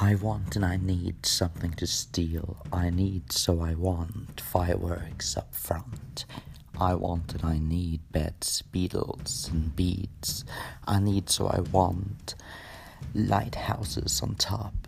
I want and I need something to steal. I need, so I want fireworks up front. I want and I need beds, beetles, and beads. I need, so I want lighthouses on top.